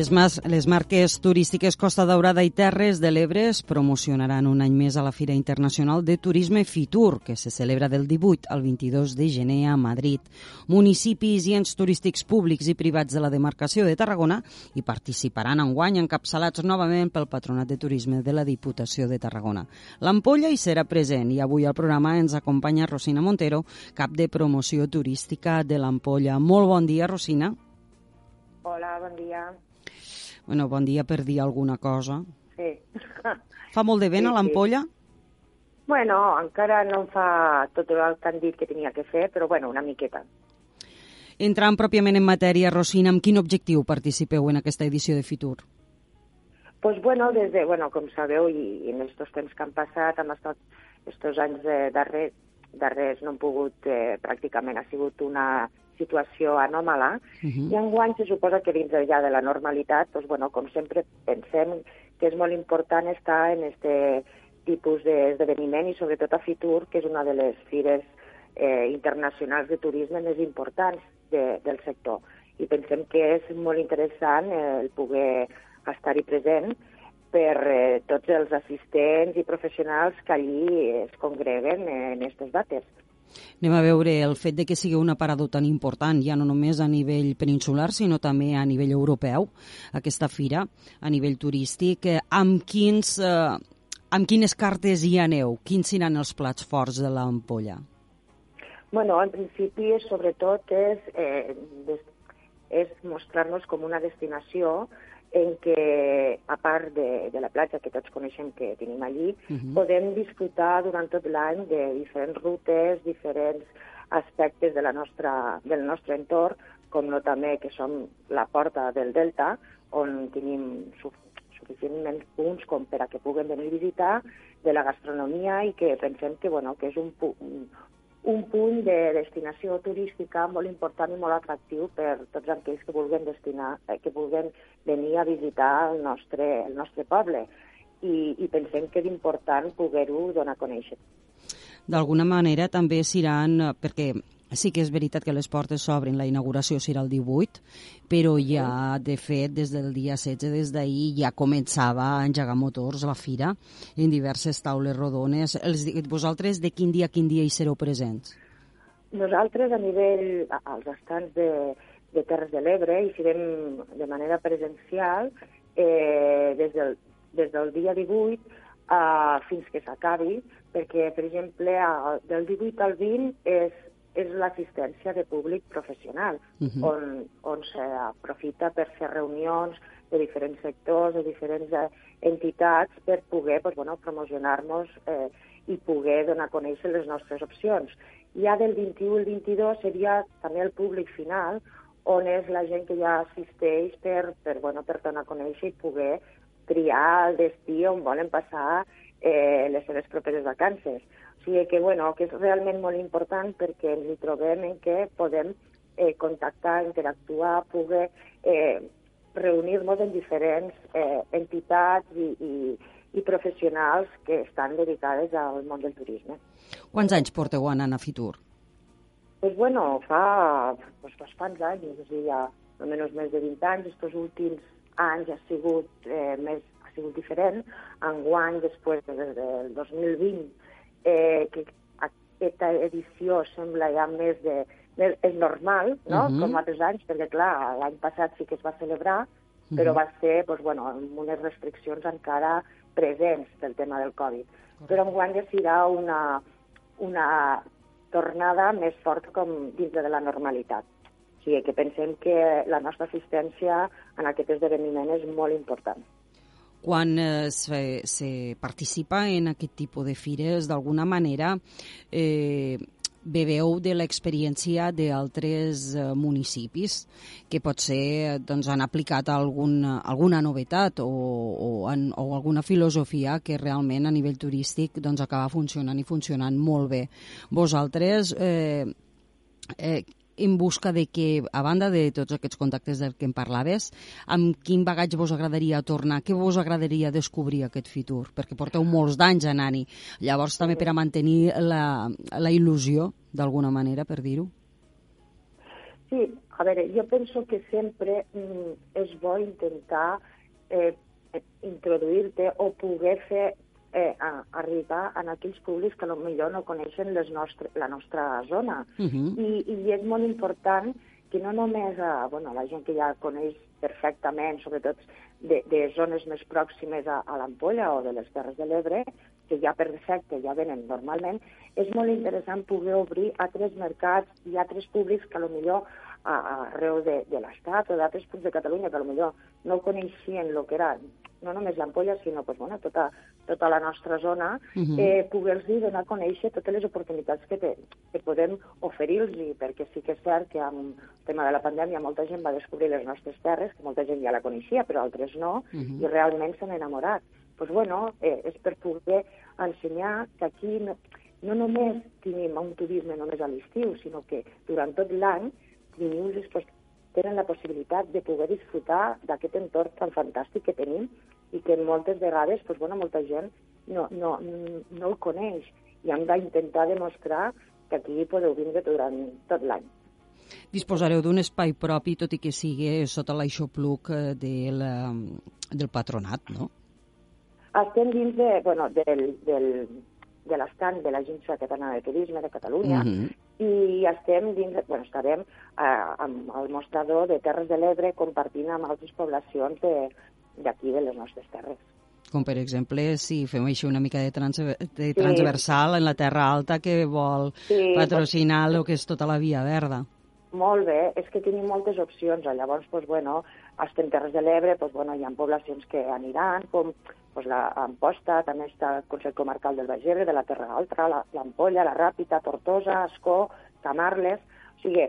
Les, mas, les marques turístiques Costa Daurada i Terres de l'Ebre es promocionaran un any més a la Fira Internacional de Turisme Fitur, que se celebra del 18 al 22 de gener a Madrid. Municipis i ens turístics públics i privats de la demarcació de Tarragona hi participaran en guany encapçalats novament pel Patronat de Turisme de la Diputació de Tarragona. L'Ampolla hi serà present i avui al programa ens acompanya Rosina Montero, cap de promoció turística de l'Ampolla. Molt bon dia, Rosina. Hola, bon dia. Bueno, bon dia per dir alguna cosa. Sí. Fa molt de vent Sí, a l'ampolla? Bueno, encara no em fa tot el que han dit que tenia que fer, però bueno, una miqueta. Entrant pròpiament en matèria, Rosina, amb quin objectiu participeu en aquesta edició de Fitur? Pues bueno, des de, bueno, com sabeu, i, i en estos temps que han passat, han estat estos anys de darrer, darrers no han pogut, eh, pràcticament ha sigut una situació anòmala, Uh -huh. i enguany se suposa que dins ja de la normalitat, doncs, bueno, com sempre pensem que és molt important estar en este tipus d'esdeveniment i sobretot a Fitur, que és una de les fires eh, internacionals de turisme més importants de, del sector. I pensem que és molt interessant eh, el poder estar-hi present per eh, tots els assistents i professionals que allí es congreguen en aquestes dates. Anem a veure el fet de que sigui un aparador tan important, ja no només a nivell peninsular, sinó també a nivell europeu, aquesta fira, a nivell turístic. Eh, Amb, quins, eh, amb quines cartes hi aneu? Quins seran els plats forts de l'ampolla? Bueno, en principi, sobretot, és, eh, és mostrar-nos com una destinació en què, a part de, de la platja que tots coneixem que tenim allí, Uh -huh. podem disfrutar durant tot l'any de diferents rutes, diferents aspectes de la nostra, del nostre entorn, com no també que som la porta del Delta, on tenim su suficientment punts com per a que puguen venir a visitar de la gastronomia i que pensem que, bueno, que és un, pu un punt de destinació turística molt important i molt atractiu per tots aquells que vulguen destinar, eh, que vulguen venir a visitar el nostre, el nostre poble. I, i pensem que és important poder-ho donar a conèixer. D'alguna manera també seran, eh, perquè sí que és veritat que les portes s'obrin, la inauguració serà el 18, però ja, de fet, des del dia 16, des d'ahir, ja començava a engegar motors la fira en diverses taules rodones. Els, vosaltres de quin dia a quin dia hi sereu presents? Nosaltres, a nivell, als estants de, de Terres de l'Ebre, hi serem de manera presencial eh, des, del, des del dia 18 uh, fins que s'acabi, perquè, per exemple, del 18 al 20 és, és l'assistència de públic professional, Uh -huh. on, on s'aprofita per fer reunions de diferents sectors, de diferents eh, entitats, per poder pues, bueno, promocionar-nos eh, i poder donar a conèixer les nostres opcions. Ja del 21 al 22 seria també el públic final, on és la gent que ja assisteix per, per, bueno, per donar a conèixer i poder triar el destí on volen passar eh, les seves properes vacances. O sigui que, bueno, que és realment molt important perquè ens hi trobem en què podem eh, contactar, interactuar, poder eh, reunir-nos en diferents eh, entitats i, i, i professionals que estan dedicades al món del turisme. Quants anys porteu anant a Fitur? Pues bueno, fa pues, bastants anys, és a dir, ja almenys més de 20 anys, estos últims anys ha sigut, eh, més, ha sigut diferent. Enguany, després de, del 2020, eh, que aquesta edició sembla ja més de... Més, és normal, no?, Mhm. com altres anys, perquè, clar, l'any passat sí que es va celebrar, però va ser, doncs, bueno, amb unes restriccions encara presents del tema del Covid. Però enguany ja serà una, una tornada més forta com dins de la normalitat. O sigui que pensem que la nostra assistència en aquest esdeveniment és molt important. Quan eh, se, se participa en aquest tipus de fires, d'alguna manera eh, beveu de l'experiència d'altres eh, municipis que potser doncs, han aplicat algun, alguna novetat o, o, en, o alguna filosofia que realment a nivell turístic doncs, acaba funcionant i funcionant molt bé. Vosaltres eh, eh, en busca de que, a banda de tots aquests contactes del que em parlaves, amb quin bagatge vos agradaria tornar? Què vos agradaria descobrir aquest futur? Perquè porteu molts d'anys anant-hi. Llavors, també per a mantenir la, la il·lusió, d'alguna manera, per dir-ho. Sí, a veure, jo penso que sempre mm, és bo intentar eh, introduir-te o poder fer eh, a arribar a aquells públics que millor no coneixen les nostre, la nostra zona. Uh -huh. I, I és molt important que no només a, bueno, la gent que ja coneix perfectament, sobretot de, de zones més pròximes a, a l'Ampolla o de les Terres de l'Ebre, que ja per defecte ja venen normalment, és molt interessant poder obrir altres mercats i altres públics que millor a, arreu de, de l'Estat o d'altres punts de Catalunya que millor no coneixien el que era no només l'ampolla, sinó pues, bueno, tota, tota la nostra zona, uh -huh. eh, poder-los donar a conèixer totes les oportunitats que, te, que podem oferir-los, perquè sí que és cert que amb el tema de la pandèmia molta gent va descobrir les nostres terres, que molta gent ja la coneixia, però altres no, uh -huh. i realment s'han enamorat. Doncs pues, bueno, eh, és per poder ensenyar que aquí no, no només tenim un turisme només a l'estiu, sinó que durant tot l'any tenim pues, tenen la possibilitat de poder disfrutar d'aquest entorn tan fantàstic que tenim i que moltes vegades pues, bueno, molta gent no, no, no el coneix i hem d'intentar demostrar que aquí podeu vindre durant tot l'any. Disposareu d'un espai propi, tot i que sigui sota l'aixopluc eh, de la, del patronat, no? Estem dins de, bueno, del, del, de l'estant de l'Agència Catalana de Turisme de Catalunya mm -hmm. i estem dins, bueno, estarem eh, amb el mostrador de Terres de l'Ebre compartint amb altres poblacions d'aquí de, les nostres terres com per exemple si fem així una mica de, trans, de transversal sí. en la Terra Alta que vol sí, patrocinar el que és tota la Via Verda. Molt bé, és que tenim moltes opcions. Llavors, doncs, bueno, estem Terres de l'Ebre, doncs, bueno, hi ha poblacions que aniran, com pues la Amposta, també està el Consell Comarcal del Baix Ebre, de la Terra Alta, l'Ampolla, la, la Ràpita, Tortosa, Escó, Camarles... O sigui,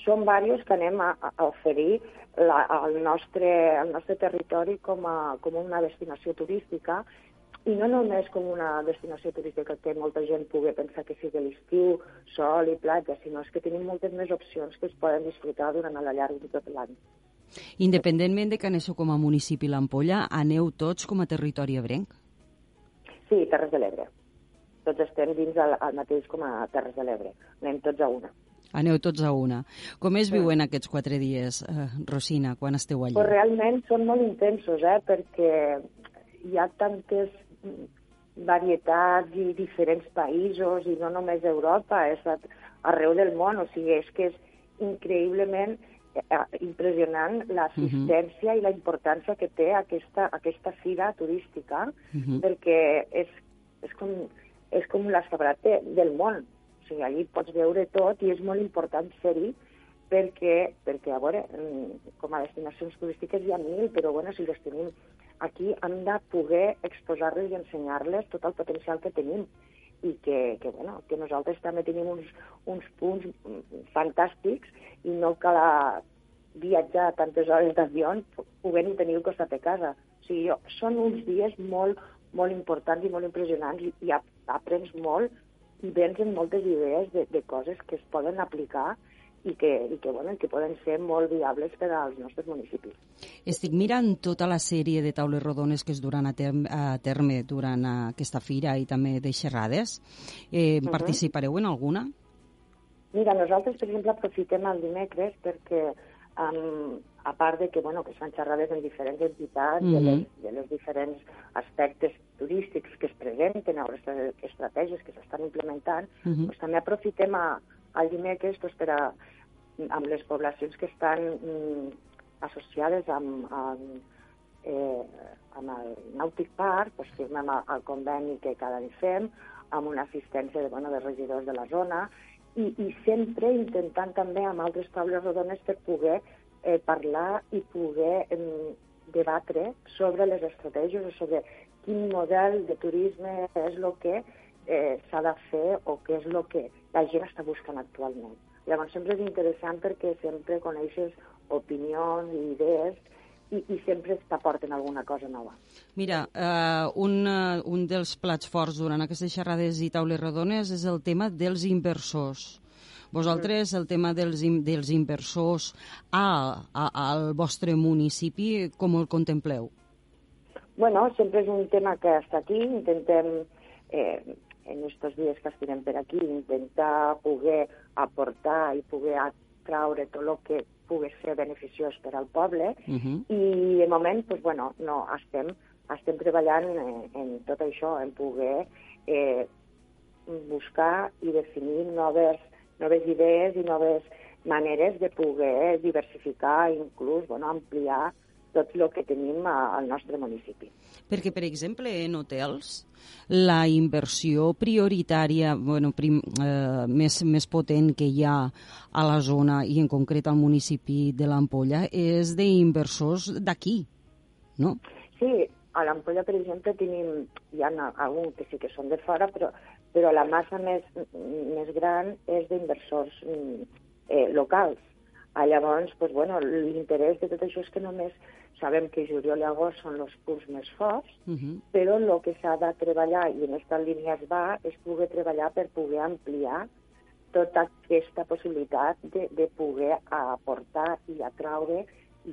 són diversos que anem a, a oferir la, el, nostre, el nostre territori com, a, com una destinació turística i no només com una destinació turística que molta gent pugui pensar que sigui l'estiu, sol i platja, sinó que tenim moltes més opcions que es poden disfrutar durant el llarg de tot l'any. Independentment de que aneu com a municipi l'Ampolla, aneu tots com a territori ebrenc? Sí, Terres de l'Ebre. Tots estem dins el, el mateix com a Terres de l'Ebre. Anem tots a una. Aneu tots a una. Com es viuen aquests quatre dies, eh, Rosina, quan esteu allà? Pues realment són molt intensos, eh, perquè hi ha tantes varietats i diferents països, i no només Europa, és arreu del món, o sigui, és que és increïblement Eh, impressionant l'assistència uh -huh. i la importància que té aquesta, aquesta fira turística, uh -huh. perquè és, és, com, és com l'escabrat del món. Sigui, allí pots veure tot i és molt important ser-hi perquè, perquè, a veure, mm, com a destinacions turístiques hi ha mil, però bueno, si les tenim aquí hem de poder exposar-les i ensenyar-les tot el potencial que tenim i que, que, bueno, que nosaltres també tenim uns, uns punts fantàstics i no cal viatjar tantes hores d'avió podent tenir el costat de casa. O sigui, jo, són uns dies molt, molt importants i molt impressionants i, i aprens molt i vens en moltes idees de, de coses que es poden aplicar i que, i que, bueno, que poden ser molt viables per als nostres municipis. Estic mirant tota la sèrie de taules rodones que es duran a terme, a terme durant aquesta fira i també de xerrades. Eh, uh -huh. Participareu en alguna? Mira, nosaltres, per exemple, aprofitem el dimecres perquè um, a part de que, bueno, que es fan xerrades en diferents entitats, mm -hmm. de, les, de les diferents aspectes turístics que es presenten, o les estratègies que s'estan implementant, mm -hmm. doncs també aprofitem a, al dimecres doncs, per a, amb les poblacions que estan mm, associades amb, amb, eh, amb el Nàutic Park, doncs, firmem el, el conveni que cada any fem, amb una assistència de, bueno, de regidors de la zona, i, i sempre intentant també amb altres taules rodones per poder eh, parlar i poder eh, debatre sobre les estratègies o sobre quin model de turisme és el que eh, s'ha de fer o què és el que la gent està buscant actualment. Llavors sempre és interessant perquè sempre coneixes opinions i idees i, i sempre t'aporten alguna cosa nova. Mira, uh, un, uh, un dels plats forts durant aquestes xerrades i taules rodones és el tema dels inversors. Vosaltres, el tema dels, dels inversors a, a, al vostre municipi, com el contempleu? Bueno, sempre és un tema que està aquí, intentem eh, en aquests dies que estirem per aquí, intentar poder aportar i poder atraure tot el que pugui ser beneficiós per al poble uh -huh. i de moment, pues, bueno, no, estem, estem treballant en, en tot això, en poder eh, buscar i definir noves, noves idees i noves maneres de poder diversificar, inclús bueno, ampliar tot el que tenim al nostre municipi. Perquè, per exemple, en hotels, la inversió prioritària, bueno, prim, eh, més, més potent que hi ha a la zona i en concret al municipi de l'Ampolla és d'inversors d'aquí, no? Sí, a l'Ampolla, per exemple, tenim, hi ha alguns que sí que són de fora, però, però la massa més, més gran és d'inversors mm, eh, locals. Ah, llavors, pues, bueno, l'interès de tot això és que només sabem que juliol i agost són els punts més forts, uh -huh. però el que s'ha de treballar, i en aquesta línia es va, és poder treballar per poder ampliar tota aquesta possibilitat de, de poder aportar i atraure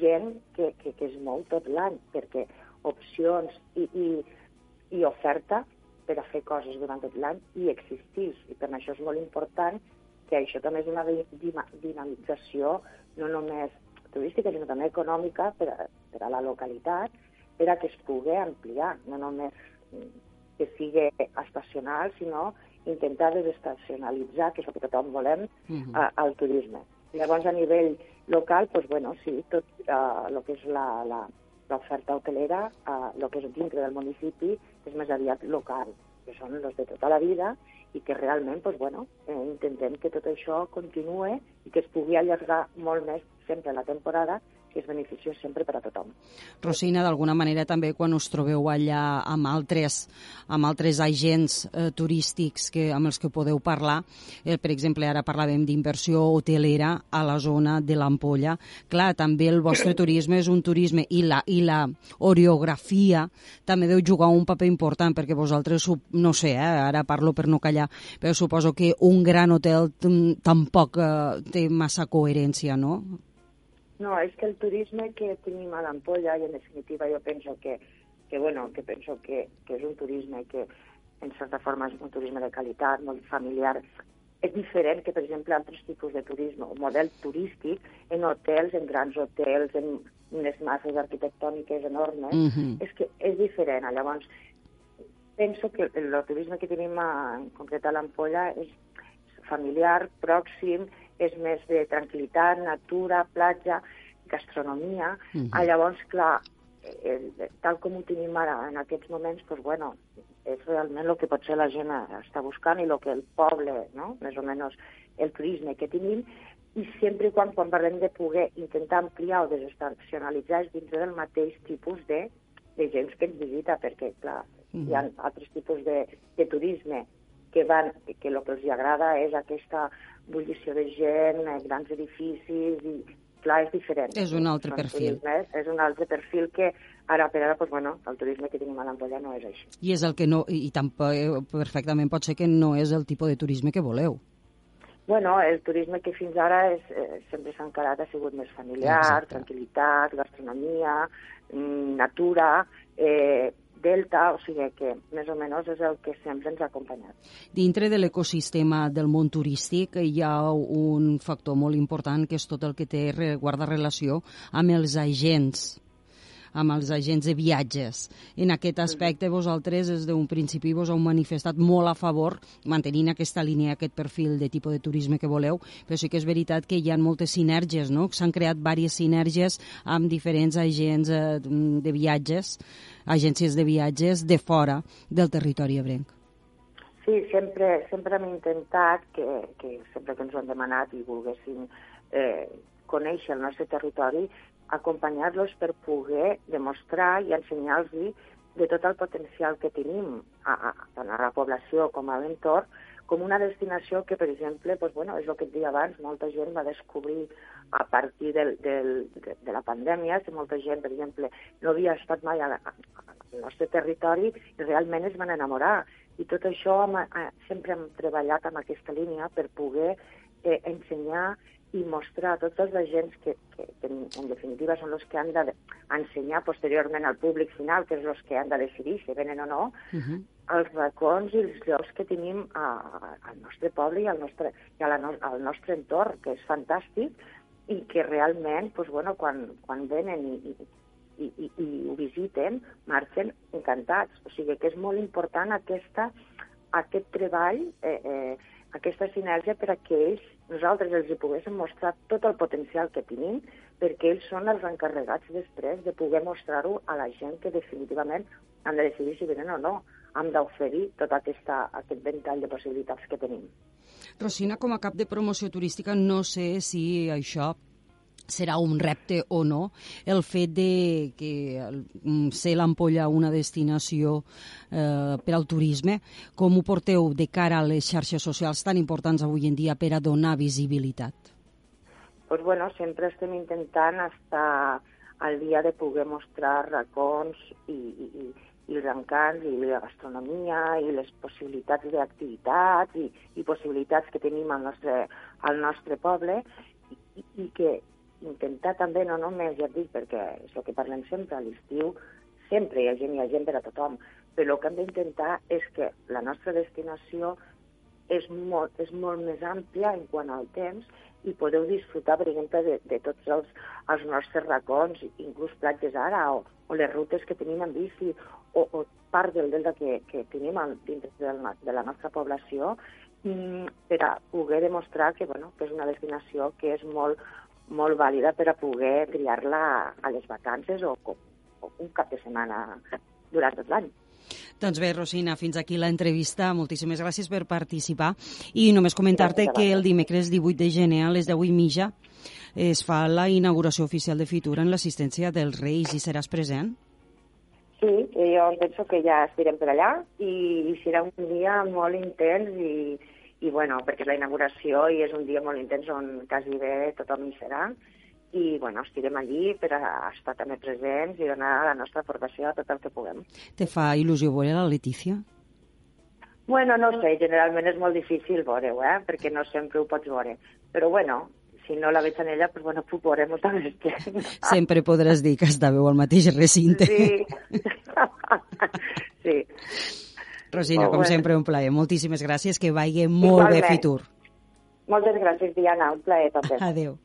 gent que, que, que es mou tot l'any, perquè opcions i, i, i oferta per a fer coses durant tot l'any i existís, i per això és molt important que això també és una dinamització no només turística, sinó també econòmica per a, per a la localitat, per a que es pugui ampliar, no només que sigui estacional, sinó intentar desestacionalitzar, que és el que tothom volem, uh -huh. a, al turisme. Llavors, a nivell local, doncs, bueno, sí, tot uh, el que és la, la, l'oferta hotelera, uh, el que és dintre del municipi, és més aviat local, que són els de tota la vida i que realment doncs, bueno, eh, intentem que tot això continue i que es pugui allargar molt més sempre la temporada que és beneficiós sempre per a tothom. Rosina, d'alguna manera també quan us trobeu allà amb altres, amb altres agents eh, turístics que, amb els que podeu parlar, eh, per exemple, ara parlàvem d'inversió hotelera a la zona de l'Ampolla, clar, també el vostre turisme és un turisme i la, i la oreografia també deu jugar un paper important perquè vosaltres, no sé, eh, ara parlo per no callar, però suposo que un gran hotel tampoc eh, té massa coherència, no? No, és que el turisme que tenim a l'Ampolla, i en definitiva jo penso que, que, bueno, que, penso que, que és un turisme que en certa forma és un turisme de qualitat, molt familiar, és diferent que, per exemple, altres tipus de turisme, o model turístic, en hotels, en grans hotels, en unes masses arquitectòniques enormes, mm -hmm. és que és diferent. Llavors, penso que el, el turisme que tenim a, en concret a l'Ampolla és familiar, pròxim, és més de tranquil·litat, natura, platja, gastronomia. Uh -huh. ah, llavors, clar, el, tal com ho tenim ara en aquests moments, doncs, bueno, és realment el que potser la gent està buscant i el que el poble, no? més o menys el turisme que tenim, i sempre i quan, quan parlem de poder intentar ampliar o desestacionalitzar és dintre del mateix tipus de, de gent que ens visita, perquè, clar, uh -huh. hi ha altres tipus de, de turisme que van, que el que els agrada és aquesta bullició de gent, grans edificis, i clar, és diferent. És un altre perfil. Turisme, és un altre perfil que ara per ara, pues, bueno, el turisme que tenim a l'Ampolla no és així. I és el que no, i tampoc, eh, perfectament pot ser que no és el tipus de turisme que voleu. Bueno, el turisme que fins ara és, eh, sempre s'ha encarat ha sigut més familiar, Exacte. tranquil·litat, gastronomia, mm, natura, eh, delta, o sigui que més o menys és el que sempre ens ha acompanyat. Dintre de l'ecosistema del món turístic hi ha un factor molt important que és tot el que té guarda relació amb els agents amb els agents de viatges. En aquest aspecte vosaltres des d'un principi vos heu manifestat molt a favor mantenint aquesta línia, aquest perfil de tipus de turisme que voleu, però sí que és veritat que hi ha moltes sinergies, no? S'han creat diverses sinergies amb diferents agents eh, de viatges, agències de viatges de fora del territori ebrenc. Sí, sempre, sempre hem intentat que, que sempre que ens ho han demanat i volguéssim eh, conèixer el nostre territori, acompanyar-los per poder demostrar i ensenyar-los de tot el potencial que tenim a, a, tant a la població com a l'entorn, com una destinació que, per exemple, doncs, bueno, és el que et deia abans, molta gent va descobrir a partir del, del, de, de la pandèmia, que molta gent, per exemple, no havia estat mai al nostre territori i realment es van enamorar. I tot això hem, sempre hem treballat amb aquesta línia per poder eh, ensenyar i mostrar a tots els agents que, que, que en, definitiva són els que han d'ensenyar posteriorment al públic final, que és els que han de decidir si venen o no, uh -huh. els racons i els llocs que tenim a, a, al nostre poble i al nostre, i a la no, al nostre entorn, que és fantàstic, i que realment, doncs, bueno, quan, quan venen i, i, i, i, i ho visiten, marxen encantats. O sigui que és molt important aquesta, aquest treball eh, eh, aquesta sinergia per a que ells, nosaltres els hi poguéssim mostrar tot el potencial que tenim, perquè ells són els encarregats després de poder mostrar-ho a la gent que definitivament han de decidir si venen o no. Hem d'oferir tot aquesta, aquest ventall de possibilitats que tenim. Rosina, com a cap de promoció turística, no sé si això serà un repte o no el fet de que mm, ser l'Ampolla una destinació eh, per al turisme, com ho porteu de cara a les xarxes socials tan importants avui en dia per a donar visibilitat? Pues bueno, sempre estem intentant estar al dia de poder mostrar racons i, i, i, i els i la gastronomia i les possibilitats d'activitats i, i possibilitats que tenim al nostre, al nostre poble i, i que intentar també, no només, ja et dic, perquè és el que parlem sempre, a l'estiu sempre hi ha gent, hi ha gent per a tothom, però el que hem d'intentar és que la nostra destinació és molt, és molt més àmplia en quant al temps i podeu disfrutar, per exemple, de, de tots els, els nostres racons, inclús platges ara, o, o les rutes que tenim en bici, o, o part del delta que, que tenim dintre de la, de la nostra població, mm, per a poder demostrar que, bueno, que és una destinació que és molt, molt vàlida per a poder triar-la a les vacances o, o un cap de setmana durant tot l'any. Doncs bé, Rosina, fins aquí l'entrevista. Moltíssimes gràcies per participar. I només comentar-te que el dimecres 18 de gener a les 10 i mitja es fa la inauguració oficial de Fitura en l'assistència dels Reis i seràs present? Sí, jo penso que ja estirem per allà i serà un dia molt intens i, i bueno, perquè és la inauguració i és un dia molt intens on quasi bé tothom hi serà i bueno, estirem allí per a estar també presents i donar la nostra aportació a tot el que puguem. Te fa il·lusió veure la Letícia? Bueno, no sé, generalment és molt difícil veure-ho, eh? perquè no sempre ho pots veure. Però bueno, si no la veig en ella, pues bueno, puc veure molta més gent. Sempre podràs dir que estàveu al mateix recinte. Sí. sí. Rosina, com sempre, un plaer. Moltíssimes gràcies, que vagi molt Igualment. bé Fitur. Moltes gràcies, Diana, un plaer també. Adéu.